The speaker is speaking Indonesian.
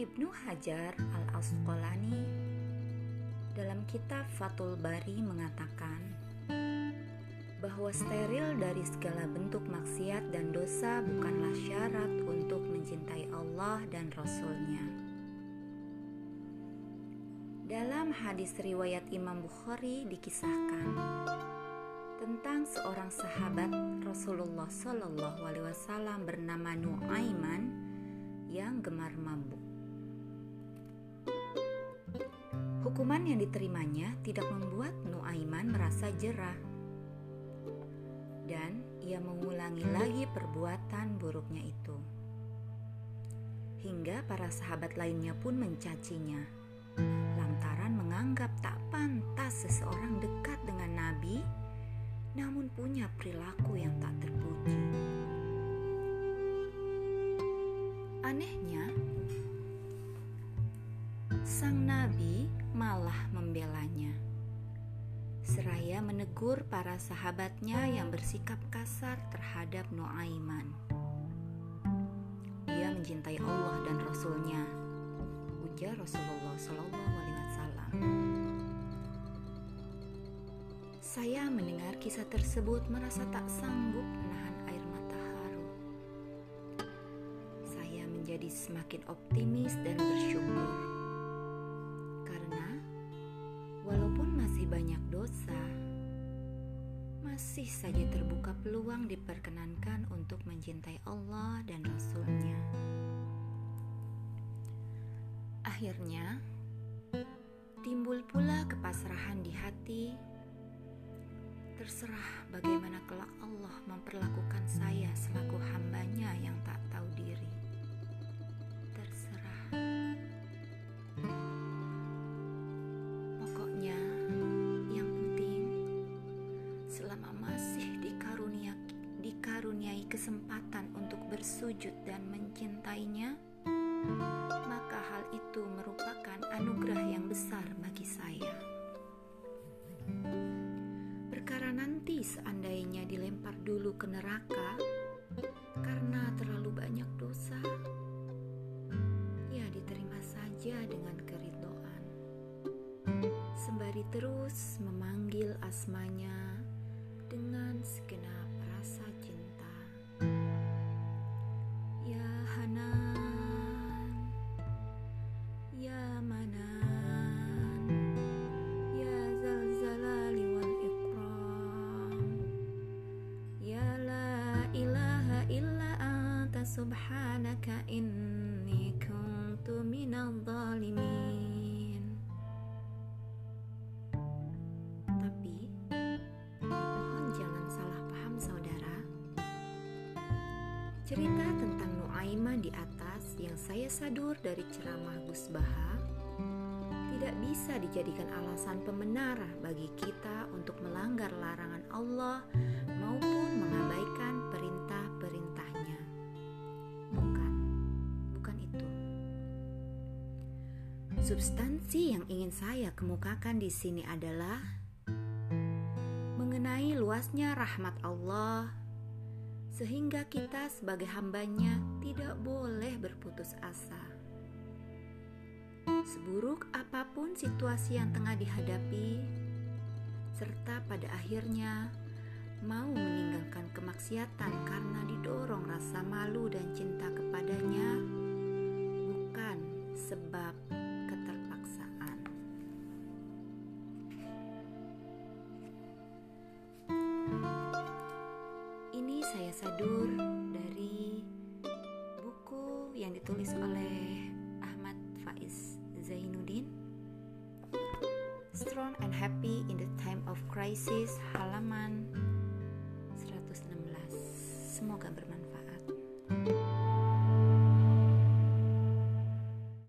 Ibnu Hajar al-Asqalani dalam kitab Fathul Bari mengatakan bahwa steril dari segala bentuk maksiat dan dosa bukanlah syarat untuk mencintai Allah dan Rasul-Nya. Dalam hadis riwayat Imam Bukhari dikisahkan tentang seorang sahabat Rasulullah Shallallahu Alaihi Wasallam bernama Nuaiman yang gemar mabuk. Hukuman yang diterimanya tidak membuat Nuaiman merasa jerah. Dan ia mengulangi lagi perbuatan buruknya itu. Hingga para sahabat lainnya pun mencacinya. Lantaran menganggap tak pantas seseorang dekat dengan Nabi, namun punya perilaku yang tak terpuji. Anehnya, sang Nabi malah membelanya. Seraya menegur para sahabatnya yang bersikap kasar terhadap Nuaiman. Dia mencintai Allah dan Rasulnya, ujar Rasulullah Shallallahu Alaihi Wasallam. Saya mendengar kisah tersebut merasa tak sanggup menahan air mata haru. Saya menjadi semakin optimis dan bersyukur banyak dosa, masih saja terbuka peluang diperkenankan untuk mencintai Allah dan Rasul-Nya. Akhirnya, timbul pula kepasrahan di hati. Terserah bagaimana kelak Allah memperlakukan saya selaku hambanya yang tak tahu diri. Kesempatan untuk bersujud dan mencintainya, maka hal itu merupakan anugerah yang besar bagi saya. Perkara nanti seandainya dilempar dulu ke neraka karena terlalu banyak dosa, ya diterima saja dengan keridoan. Sembari terus memanggil asmanya dengan segenap subhanaka inni kuntu minal zalimin. Tapi mohon jangan salah paham saudara. Cerita tentang Nuaiman di atas yang saya sadur dari ceramah Gus Baha tidak bisa dijadikan alasan pembenar bagi kita untuk melanggar larangan Allah Substansi yang ingin saya kemukakan di sini adalah mengenai luasnya rahmat Allah, sehingga kita sebagai hambanya tidak boleh berputus asa. Seburuk apa pun situasi yang tengah dihadapi, serta pada akhirnya mau meninggalkan kemaksiatan karena didorong rasa malu dan cinta kepadanya, bukan sebab sadur dari buku yang ditulis oleh Ahmad Faiz Zainuddin. Strong and Happy in the Time of Crisis halaman 116 semoga bermanfaat